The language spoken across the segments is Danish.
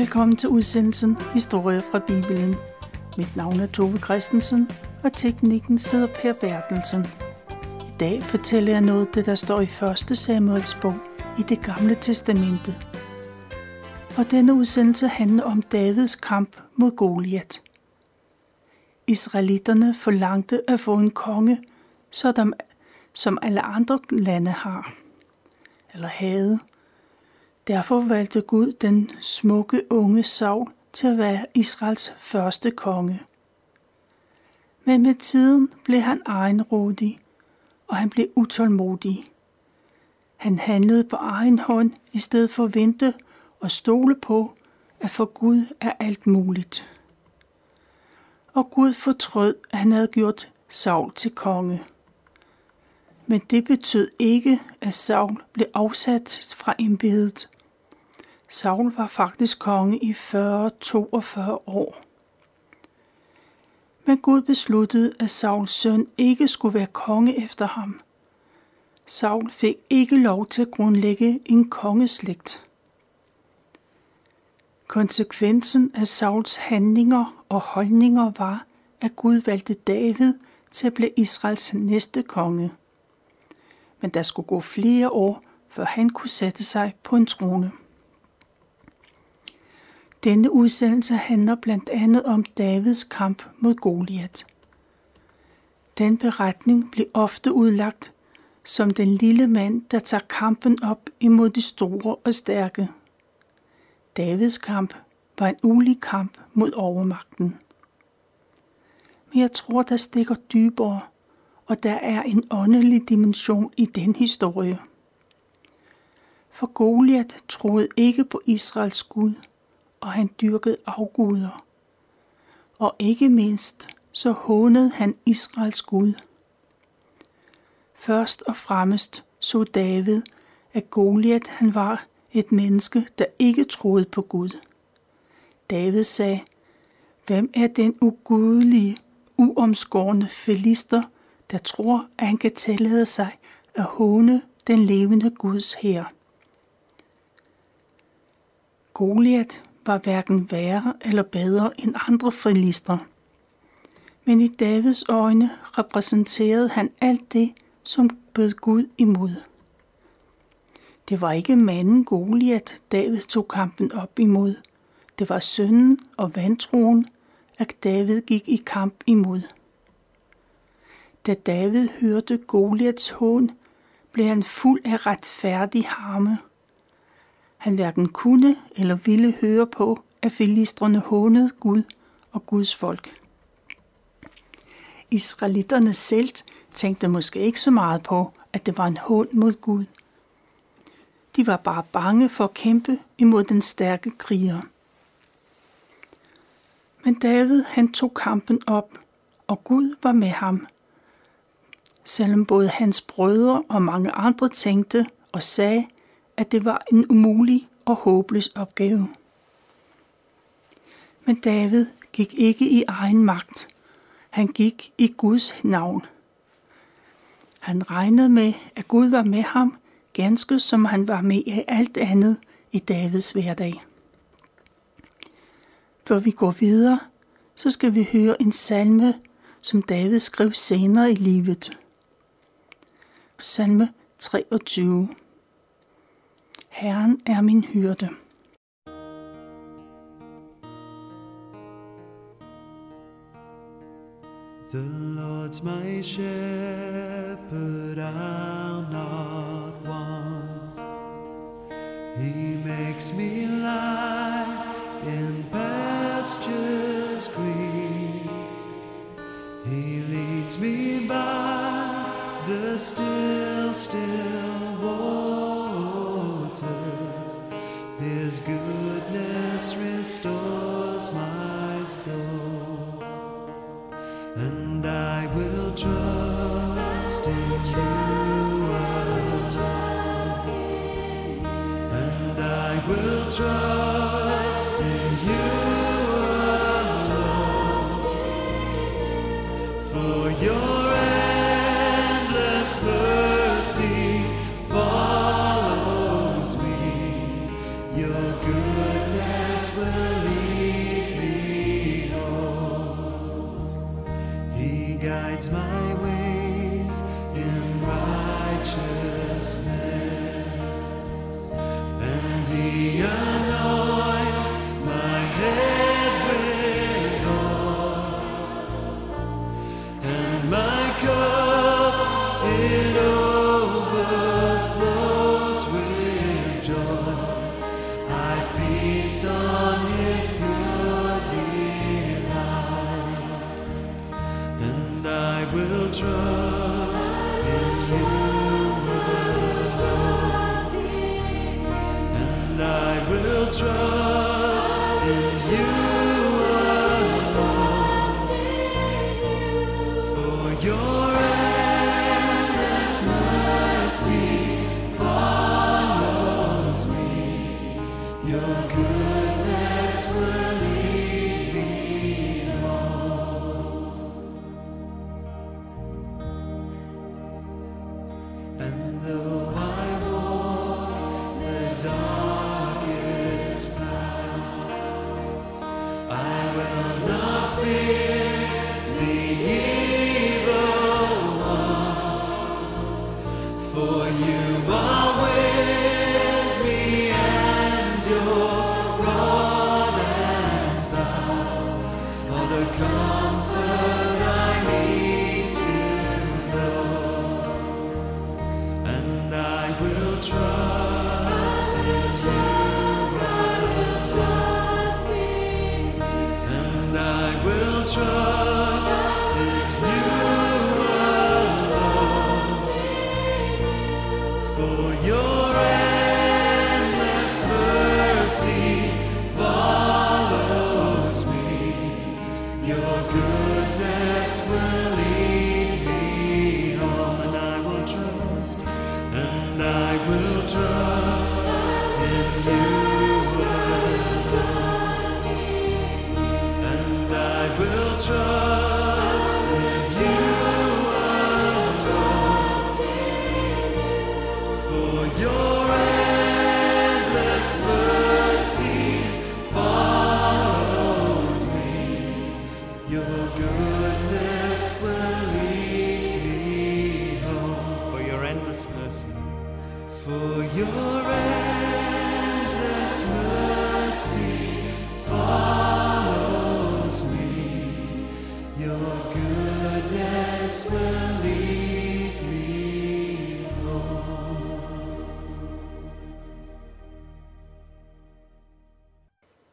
Velkommen til udsendelsen Historie fra Bibelen. Mit navn er Tove Christensen, og teknikken sidder Per Bertelsen. I dag fortæller jeg noget, det der står i 1. Samuels bog i det gamle testamente. Og denne udsendelse handler om Davids kamp mod Goliat. Israelitterne forlangte at få en konge, sådan som alle andre lande har, eller havde. Derfor valgte Gud den smukke unge Saul til at være Israels første konge. Men med tiden blev han egenrådig, og han blev utålmodig. Han handlede på egen hånd i stedet for at vente og stole på, at for Gud er alt muligt. Og Gud fortrød, at han havde gjort Saul til konge. Men det betød ikke, at Saul blev afsat fra embedet. Saul var faktisk konge i 40-42 år. Men Gud besluttede, at Sauls søn ikke skulle være konge efter ham. Saul fik ikke lov til at grundlægge en kongeslægt. Konsekvensen af Sauls handlinger og holdninger var, at Gud valgte David til at blive Israels næste konge. Men der skulle gå flere år, før han kunne sætte sig på en trone. Denne udsendelse handler blandt andet om Davids kamp mod Goliat. Den beretning blev ofte udlagt som den lille mand, der tager kampen op imod de store og stærke. Davids kamp var en ulig kamp mod overmagten. Men jeg tror, der stikker dybere, og der er en åndelig dimension i den historie. For Goliat troede ikke på Israels Gud – og han dyrkede afguder. Og ikke mindst så hånede han Israels Gud. Først og fremmest så David, at Goliat han var et menneske, der ikke troede på Gud. David sagde, Hvem er den ugudelige, uomskårne filister, der tror, at han kan tillade sig at håne den levende Guds her? Goliat var hverken værre eller bedre end andre frilister. Men i Davids øjne repræsenterede han alt det, som bød Gud imod. Det var ikke manden Goliat, David tog kampen op imod. Det var sønnen og vantroen, at David gik i kamp imod. Da David hørte Goliats hån, blev han fuld af retfærdig harme – han hverken kunne eller ville høre på, at filistrene hånede Gud og Guds folk. Israelitterne selv tænkte måske ikke så meget på, at det var en hån mod Gud. De var bare bange for at kæmpe imod den stærke kriger. Men David han tog kampen op, og Gud var med ham. Selvom både hans brødre og mange andre tænkte og sagde, at det var en umulig og håbløs opgave. Men David gik ikke i egen magt. Han gik i Guds navn. Han regnede med, at Gud var med ham, ganske som han var med i alt andet i Davids hverdag. Før vi går videre, så skal vi høre en salme, som David skrev senere i livet. Salme 23 Er min. The Lord's my shepherd, I'll not want. He makes me lie in pastures green. He leads me by the still, still for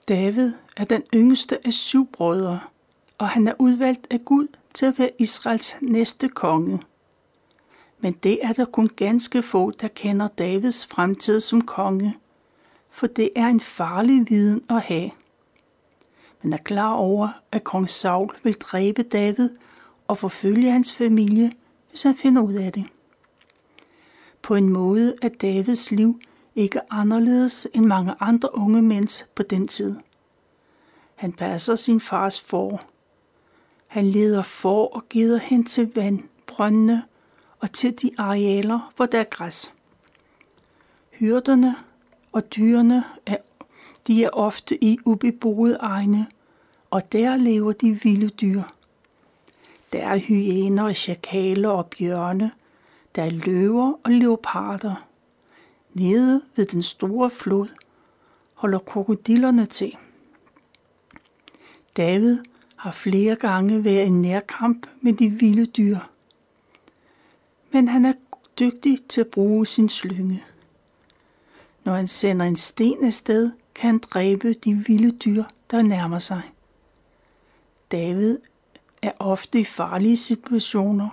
David er den yngste af syv brødre, og han er udvalgt af Gud til at være Israels næste konge. Men det er der kun ganske få, der kender Davids fremtid som konge, for det er en farlig viden at have. Man er klar over, at kong Saul vil dræbe David og forfølge hans familie, hvis han finder ud af det. På en måde er Davids liv ikke anderledes end mange andre unge mænds på den tid. Han passer sin fars for. Han leder får og gider hen til vandbrøndene og til de arealer, hvor der er græs. Hyrderne og dyrene er, de er ofte i ubeboede egne, og der lever de vilde dyr. Der er hyæner og chakaler og bjørne. Der er løver og leoparder. Nede ved den store flod holder krokodillerne til. David har flere gange været i nærkamp med de vilde dyr. Men han er dygtig til at bruge sin slynge. Når han sender en sten afsted, kan han dræbe de vilde dyr, der nærmer sig. David er ofte i farlige situationer,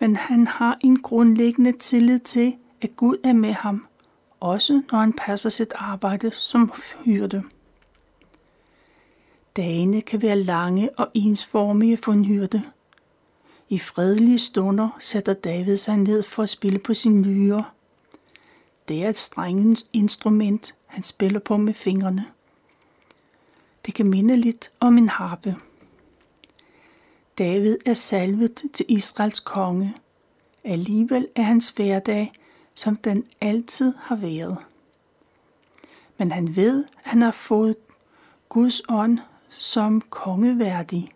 men han har en grundlæggende tillid til, at Gud er med ham, også når han passer sit arbejde som hyrde. Dagene kan være lange og ensformige for en hyrde. I fredelige stunder sætter David sig ned for at spille på sin lyre. Det er et strengens instrument, han spiller på med fingrene. Det kan minde lidt om en harpe. David er salvet til Israels konge. Alligevel er hans hverdag, som den altid har været. Men han ved, at han har fået Guds ånd som kongeværdig.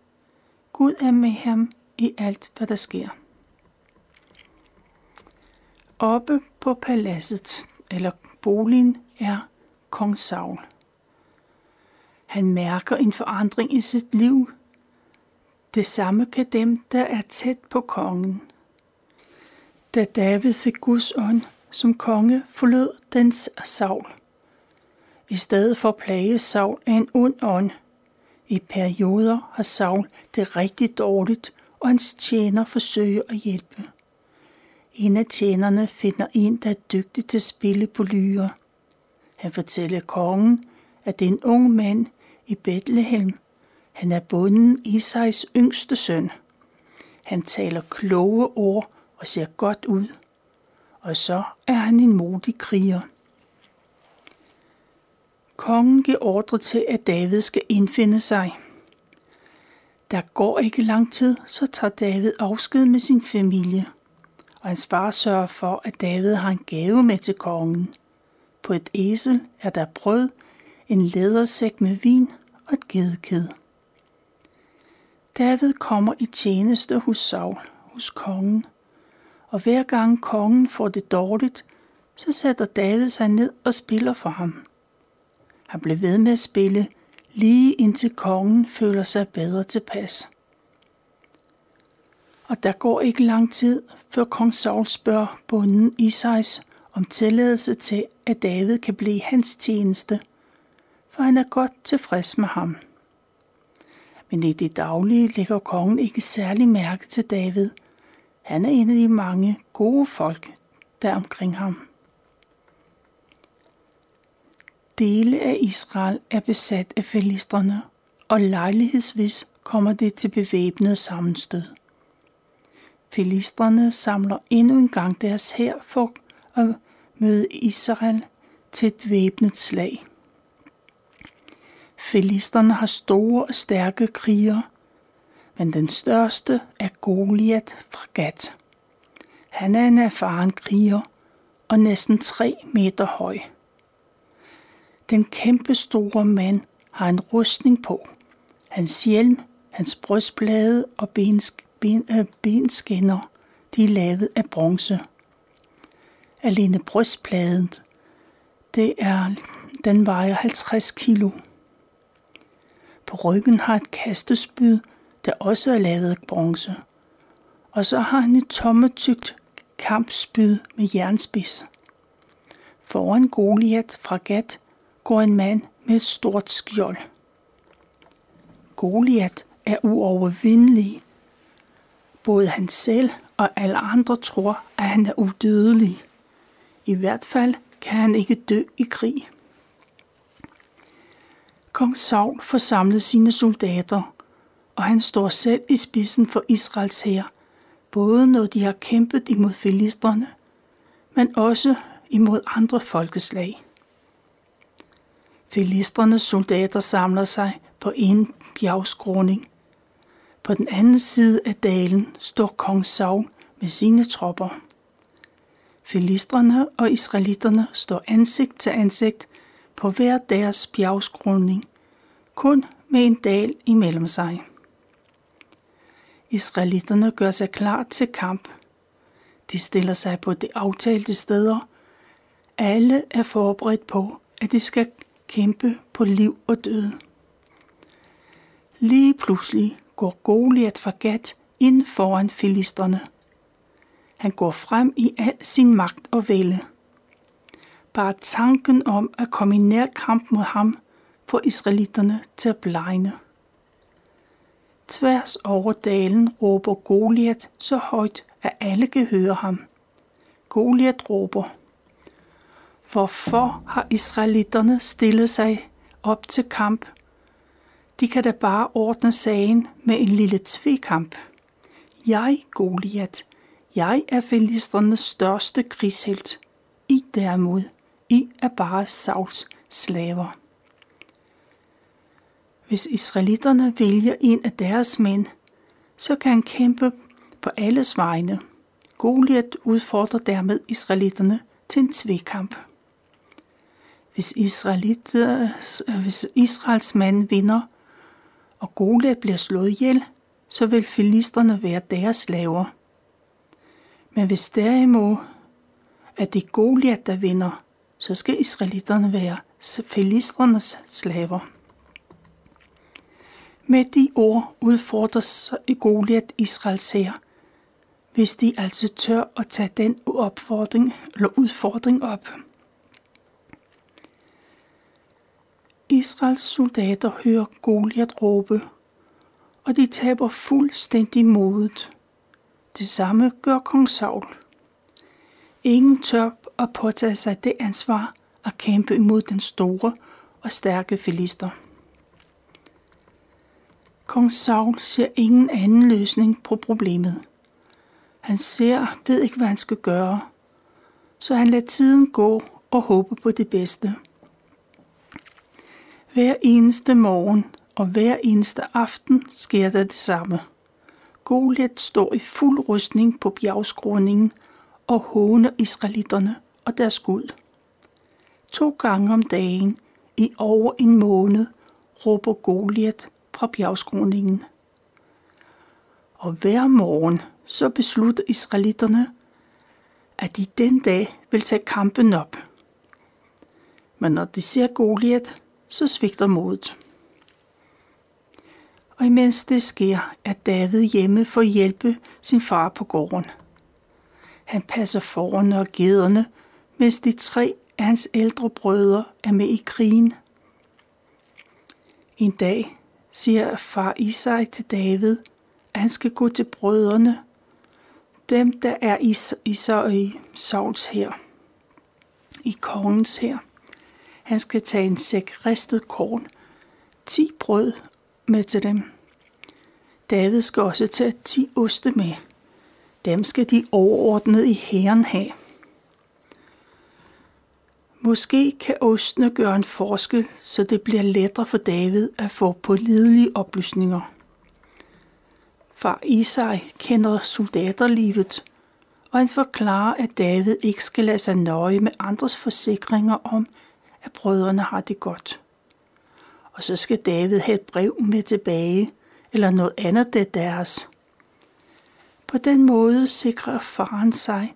Gud er med ham i alt, hvad der sker. Oppe på paladset, eller boligen, er kong Saul. Han mærker en forandring i sit liv. Det samme kan dem, der er tæt på kongen. Da David fik Guds ånd som konge, forlod dens Saul. I stedet for at plage Saul af en ond ånd. I perioder har Saul det rigtig dårligt og hans tjener forsøger at hjælpe. En af tjenerne finder en, der er dygtig til at spille på lyre. Han fortæller kongen, at det er en ung mand i Bethlehem. Han er bunden Isais yngste søn. Han taler kloge ord og ser godt ud. Og så er han en modig kriger. Kongen giver ordre til, at David skal indfinde sig. Der går ikke lang tid, så tager David afsked med sin familie, og hans far sørger for, at David har en gave med til kongen. På et æsel er der brød, en lædersæk med vin og et gedekæde. David kommer i tjeneste hos Saul, hos kongen, og hver gang kongen får det dårligt, så sætter David sig ned og spiller for ham. Han blev ved med at spille, lige indtil kongen føler sig bedre tilpas. Og der går ikke lang tid, før kong Saul spørger bonden Isais om tilladelse til, at David kan blive hans tjeneste, for han er godt tilfreds med ham. Men i det daglige lægger kongen ikke særlig mærke til David. Han er en af de mange gode folk, der er omkring ham. Dele af Israel er besat af filistrene, og lejlighedsvis kommer det til bevæbnet sammenstød. Filistrene samler endnu en gang deres hær for at møde Israel til et væbnet slag. Filisterne har store og stærke krigere, men den største er Goliat fra Gat. Han er en erfaren kriger og næsten 3 meter høj. Den kæmpe store mand har en rustning på. Hans hjelm, hans brystplade og ben, øh, benskinner, de er lavet af bronze. Alene brystpladen, det er, den vejer 50 kilo. På ryggen har et kastespyd, der også er lavet af bronze. Og så har han et tommetygt kampspyd med jernspids. Foran Goliat fra Gat går en mand med et stort skjold. Goliat er uovervindelig. Både han selv og alle andre tror, at han er udødelig. I hvert fald kan han ikke dø i krig. Kong Saul får samlet sine soldater, og han står selv i spidsen for Israels hær, både når de har kæmpet imod filisterne, men også imod andre folkeslag. Filistrenes soldater samler sig på en bjergskråning. På den anden side af dalen står kong Saul med sine tropper. Filistrene og israelitterne står ansigt til ansigt på hver deres bjergskråning, kun med en dal imellem sig. Israelitterne gør sig klar til kamp. De stiller sig på de aftalte steder. Alle er forberedt på, at de skal kæmpe på liv og død. Lige pludselig går Goliat fra Gat ind foran filisterne. Han går frem i al sin magt og vælde. Bare tanken om at komme i nærkamp mod ham får israelitterne til at blegne. Tværs over dalen råber Goliat så højt, at alle kan høre ham. Goliat råber, Hvorfor har israelitterne stillet sig op til kamp? De kan da bare ordne sagen med en lille tvekamp. Jeg, Goliat, jeg er filistrenes største krigshelt. I derimod, i er bare Sauls slaver. Hvis israelitterne vælger en af deres mænd, så kan han kæmpe på alles vegne. Goliat udfordrer dermed israelitterne til en tvekamp. Hvis, øh, hvis Israels mand vinder, og Goliat bliver slået ihjel, så vil filisterne være deres slaver. Men hvis derimod at det Goliat, der vinder, så skal israelitterne være filistrenes slaver. Med de ord udfordres Goliat Israels her, hvis de altså tør at tage den opfordring, eller udfordring op. Israels soldater hører Goliat råbe, og de taber fuldstændig modet. Det samme gør kong Saul. Ingen tør at påtage sig det ansvar at kæmpe imod den store og stærke filister. Kong Saul ser ingen anden løsning på problemet. Han ser, ved ikke, hvad han skal gøre, så han lader tiden gå og håber på det bedste. Hver eneste morgen og hver eneste aften sker der det samme. Goliath står i fuld rustning på bjergskråningen og håner israelitterne og deres Gud. To gange om dagen i over en måned råber Goliath fra bjergskroningen. Og hver morgen så beslutter israelitterne, at de den dag vil tage kampen op. Men når de ser Goliath, så svigter modet. Og imens det sker, er David hjemme for at hjælpe sin far på gården. Han passer forerne og gederne, mens de tre af hans ældre brødre er med i krigen. En dag siger far Isai til David, at han skal gå til brødrene, dem der er i, i, i Sauls her, i kongens her. Han skal tage en sæk ristet korn, ti brød med til dem. David skal også tage ti oste med. Dem skal de overordnede i herren have. Måske kan ostene gøre en forskel, så det bliver lettere for David at få pålidelige oplysninger. Far Isai kender soldaterlivet, og han forklarer, at David ikke skal lade sig nøje med andres forsikringer om, at brødrene har det godt. Og så skal David have et brev med tilbage, eller noget andet det deres. På den måde sikrer faren sig,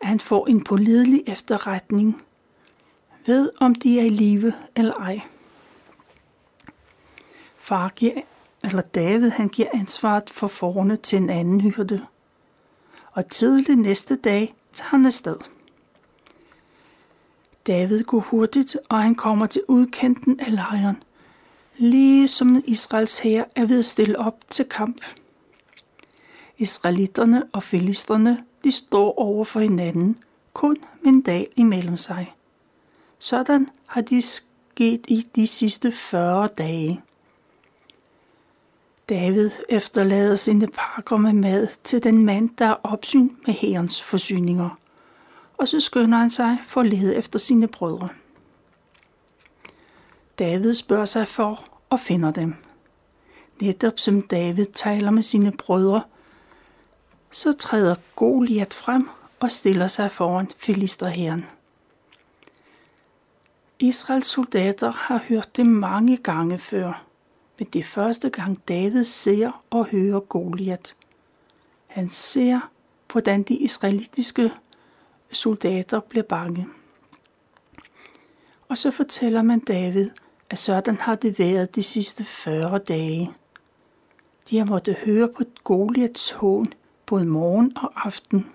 at han får en pålidelig efterretning, ved om de er i live eller ej. Far giver, eller David, han giver ansvaret for forne til en anden hyrde. Og tidlig næste dag tager han afsted. David går hurtigt, og han kommer til udkanten af lejren, lige som Israels hær er ved at stille op til kamp. Israelitterne og filisterne, de står over for hinanden, kun med en dag imellem sig. Sådan har de sket i de sidste 40 dage. David efterlader sine pakker med mad til den mand, der er opsyn med herrens forsyninger, og så skynder han sig for at lede efter sine brødre. David spørger sig for og finder dem. Netop som David taler med sine brødre, så træder Goliat frem og stiller sig foran filisterherren. Israels soldater har hørt det mange gange før, men det er første gang David ser og hører Goliat. Han ser, hvordan de israelitiske soldater bliver bange. Og så fortæller man David, at sådan har det været de sidste 40 dage. De har måttet høre på Goliats hån både morgen og aften.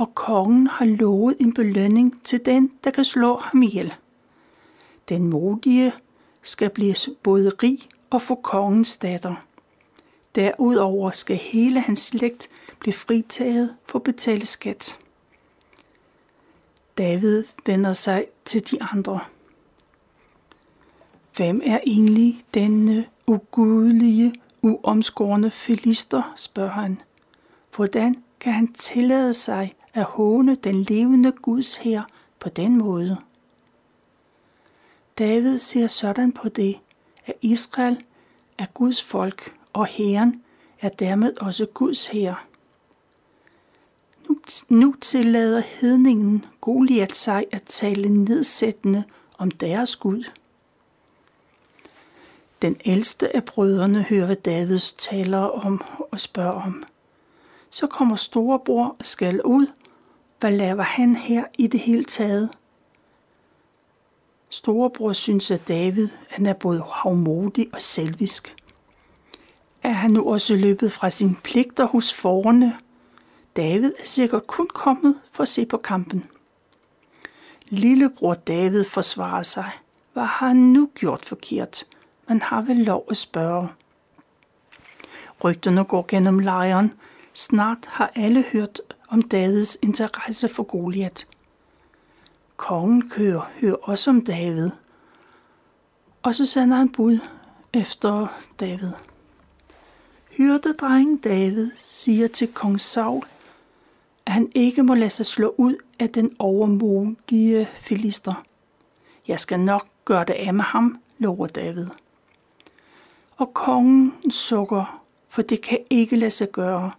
Og kongen har lovet en belønning til den, der kan slå ham ihjel. Den modige skal blive både rig og få kongens datter. Derudover skal hele hans slægt blive fritaget for at betale skat. David vender sig til de andre. Hvem er egentlig denne ugudelige, uomskårne filister, spørger han. Hvordan kan han tillade sig at håne den levende Guds her på den måde? David ser sådan på det, at Israel er Guds folk, og Herren er dermed også Guds her. Nu, nu tillader hedningen Goliat sig at tale nedsættende om deres Gud. Den ældste af brødrene hører, hvad Davids taler om og spørger om. Så kommer storebror og skal ud. Hvad laver han her i det hele taget? Storebror synes, at David han er både havmodig og selvisk. Er han nu også løbet fra sine pligter hos forerne? David er sikkert kun kommet for at se på kampen. Lillebror David forsvarer sig. Hvad har han nu gjort forkert? Man har vel lov at spørge. Rygterne går gennem lejren. Snart har alle hørt om Davids interesse for Goliat. Kongen kører, hører også om David. Og så sender han bud efter David. Hyrdedrengen David siger til kong Saul, at han ikke må lade sig slå ud af den overmodige filister. Jeg skal nok gøre det af med ham, lover David. Og kongen sukker, for det kan ikke lade sig gøre.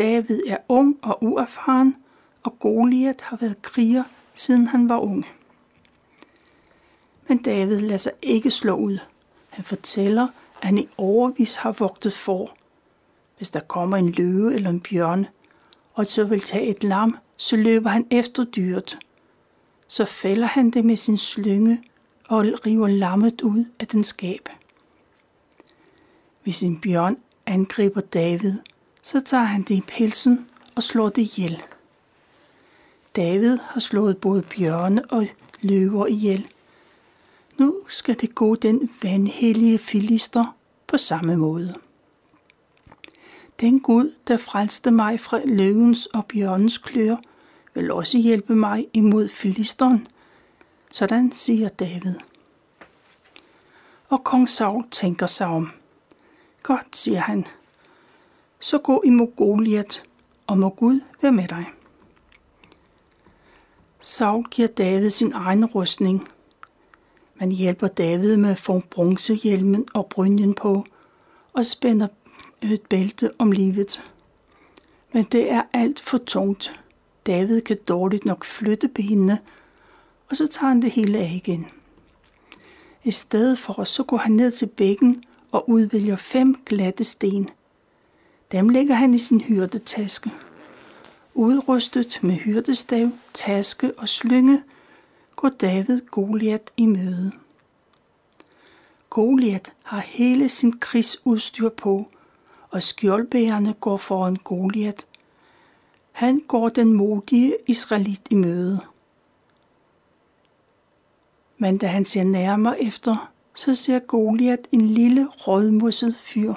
David er ung og uerfaren, og Goliat har været kriger, siden han var ung. Men David lader sig ikke slå ud. Han fortæller, at han i overvis har vogtet for. Hvis der kommer en løve eller en bjørn, og så vil tage et lam, så løber han efter dyret. Så fælder han det med sin slynge og river lammet ud af den skab. Hvis en bjørn angriber David, så tager han det i pelsen og slår det ihjel. David har slået både bjørne og løver ihjel. Nu skal det gå den vandhellige filister på samme måde. Den Gud, der frelste mig fra løvens og bjørnens klør, vil også hjælpe mig imod filisteren. Sådan siger David. Og kong Saul tænker sig om. Godt, siger han. Så gå imod Goliat, og må Gud være med dig. Saul giver David sin egen rustning. Man hjælper David med at få bronzehjelmen og brynjen på, og spænder et bælte om livet. Men det er alt for tungt. David kan dårligt nok flytte benene, og så tager han det hele af igen. I stedet for, så går han ned til bækken og udvælger fem glatte sten. Dem lægger han i sin hyrdetaske. Udrustet med hyrdestav, taske og slynge, går David Goliat i møde. Goliat har hele sin krigsudstyr på, og skjoldbærerne går foran Goliat. Han går den modige israelit i møde. Men da han ser nærmere efter, så ser Goliat en lille rødmusset fyr.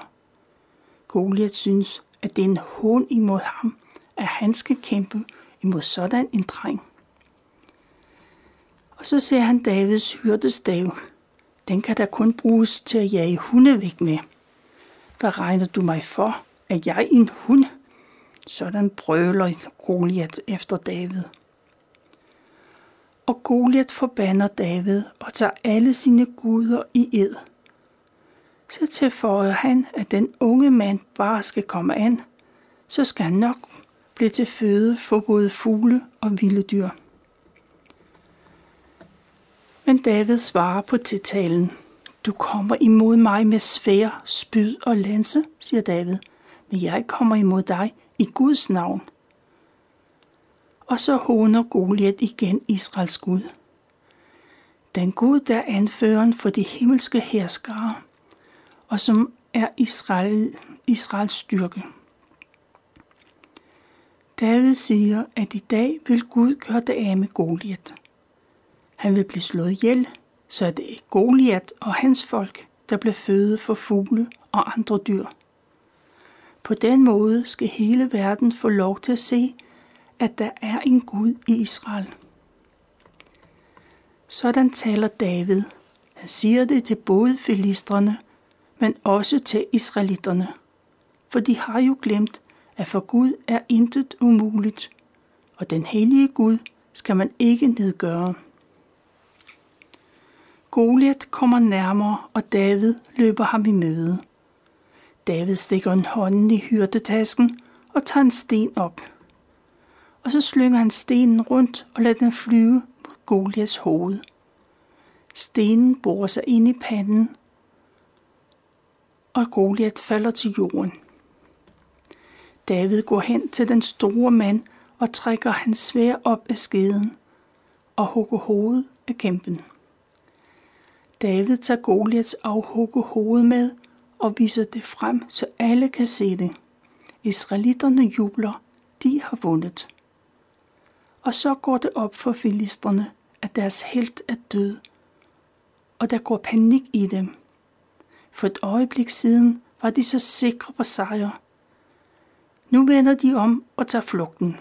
Goliath synes, at det er en hån imod ham, at han skal kæmpe imod sådan en dreng. Og så ser han Davids hyrdestav. Den kan da kun bruges til at jage hunde væk med. Hvad regner du mig for, at jeg er en hund? Sådan brøler Goliath efter David. Og Goliath forbander David og tager alle sine guder i ed. Så tilføjede han, at den unge mand bare skal komme an, så skal han nok blive til føde for både fugle og vilde dyr. Men David svarer på tiltalen. Du kommer imod mig med svær, spyd og lanse, siger David, men jeg kommer imod dig i Guds navn. Og så håner Goliat igen Israels Gud. Den Gud, der er anføren for de himmelske herskere, og som er Israel, Israels styrke. David siger, at i dag vil Gud gøre det af med Goliat. Han vil blive slået ihjel, så det er Goliat og hans folk, der bliver føde for fugle og andre dyr. På den måde skal hele verden få lov til at se, at der er en Gud i Israel. Sådan taler David. Han siger det til både filistrene, men også til israelitterne. For de har jo glemt, at for Gud er intet umuligt, og den hellige Gud skal man ikke nedgøre. Goliat kommer nærmere, og David løber ham i møde. David stikker en hånd i hyrdetasken og tager en sten op. Og så slynger han stenen rundt og lader den flyve mod Goliaths hoved. Stenen borer sig ind i panden, og Goliat falder til jorden. David går hen til den store mand og trækker hans svær op af skeden og hugger hovedet af kæmpen. David tager Goliats afhugge hoved med og viser det frem, så alle kan se det. Israelitterne jubler, de har vundet. Og så går det op for filisterne, at deres helt er død, og der går panik i dem. For et øjeblik siden var de så sikre på sejr. Nu vender de om og tager flugten.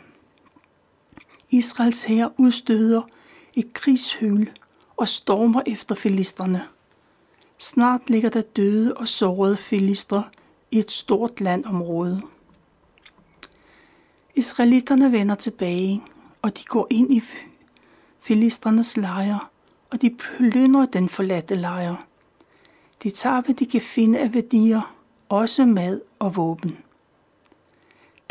Israels hær udstøder et krigshyl og stormer efter filisterne. Snart ligger der døde og sårede filister i et stort landområde. Israelitterne vender tilbage, og de går ind i filisternes lejr, og de plyndrer den forladte lejr. De tager, hvad de kan finde af værdier, også mad og våben.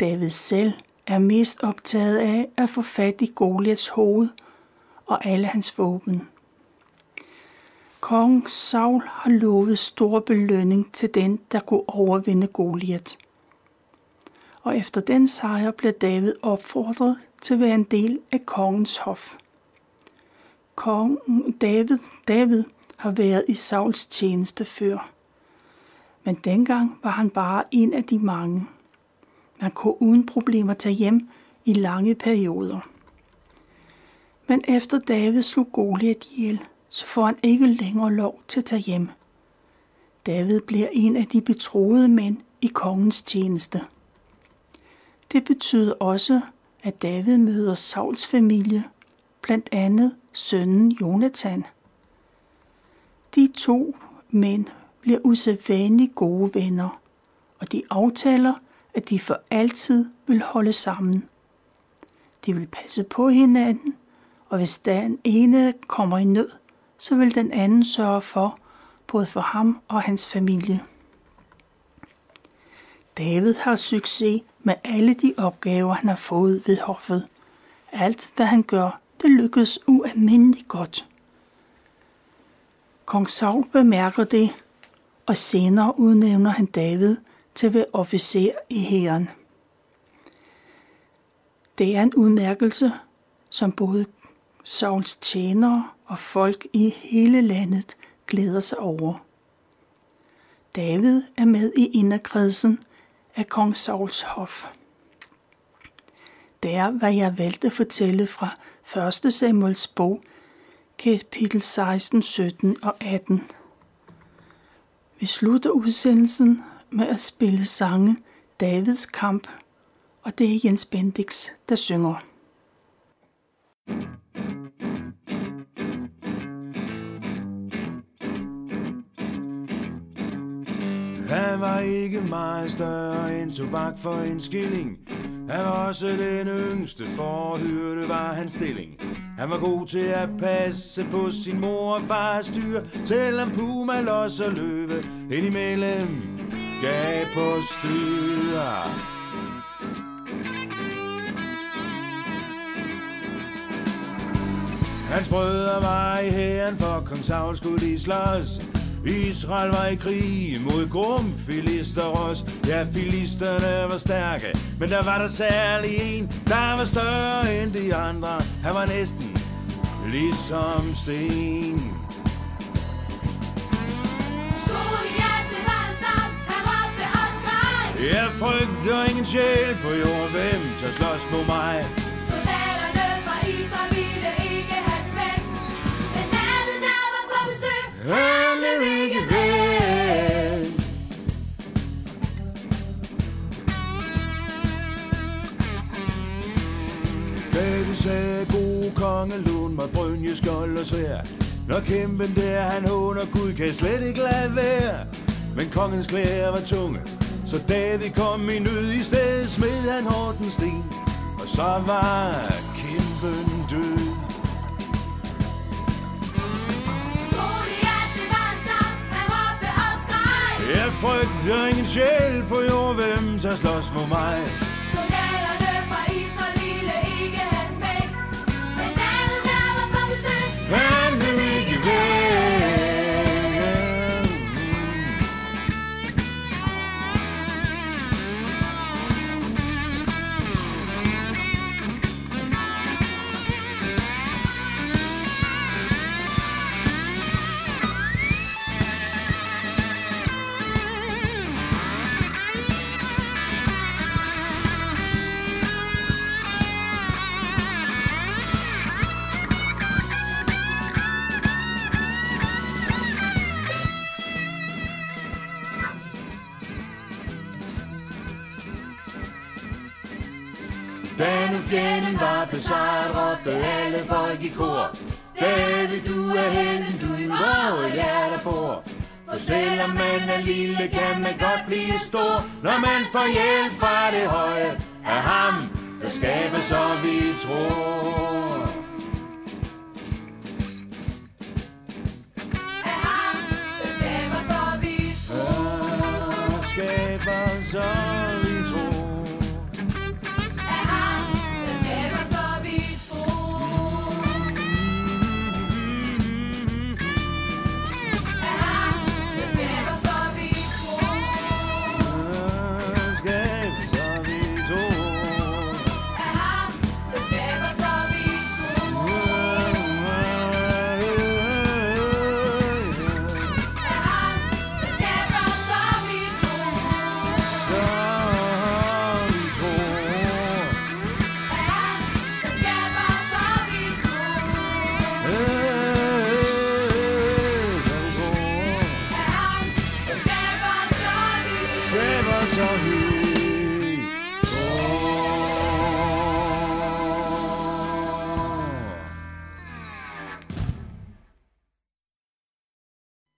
David selv er mest optaget af at få fat i Goliaths hoved og alle hans våben. Kong Saul har lovet stor belønning til den, der kunne overvinde Goliath. Og efter den sejr blev David opfordret til at være en del af kongens hof. Kong David, David har været i Sauls tjeneste før. Men dengang var han bare en af de mange. Man kunne uden problemer tage hjem i lange perioder. Men efter David slog Goliat ihjel, så får han ikke længere lov til at tage hjem. David bliver en af de betroede mænd i kongens tjeneste. Det betyder også, at David møder Sauls familie, blandt andet sønnen Jonathan. De to mænd bliver usædvanligt gode venner, og de aftaler, at de for altid vil holde sammen. De vil passe på hinanden, og hvis den ene kommer i nød, så vil den anden sørge for, både for ham og hans familie. David har succes med alle de opgaver, han har fået ved hoffet. Alt, hvad han gør, det lykkes ualmindeligt godt. Kong Saul bemærker det, og senere udnævner han David til at være officer i hæren. Det er en udmærkelse, som både Sauls tjenere og folk i hele landet glæder sig over. David er med i inderkredsen af kong Sauls hof. Det er, hvad jeg valgte at fortælle fra 1. Samuels bog, kapitel 16, 17 og 18. Vi slutter udsendelsen med at spille sange Davids kamp, og det er Jens Bendix, der synger. Han var ikke meget større end tobak for en skilling. Han var også den yngste, forhyrte var hans stilling. Han var god til at passe på sin mor og fars dyr, selvom puma, los og løve indimellem gav på styr. Hans brødre var i hæren, for kong Saul skulle de slås. Israel var i krig mod grum filisteros. Ja, filisterne var stærke, men der var der særlig en, der var større end de andre. Han var næsten ligesom sten. Jeg frygter ingen sjæl på jord, hvem tør slås mod mig? Soldaterne fra Israel ville ikke have smæk. Men anden, der var på besøg, Han god konge, lån mig brynje, skold og svær. Når kæmpen der, han håner Gud, kan slet ikke lade være. Men kongens klæder var tunge, så David kom i nød i stedet, smed han hårdt en sten. Og så var kæmpen død. Jeg frygter ingen sjæl på jord, hvem der slås mod mig. Sejr, råbte alle folk i kor. David, du er helten, du i vore hjerter bor. For selvom man er lille, kan man godt blive stor, når man får hjælp fra det høje af ham, der skaber så vi tror.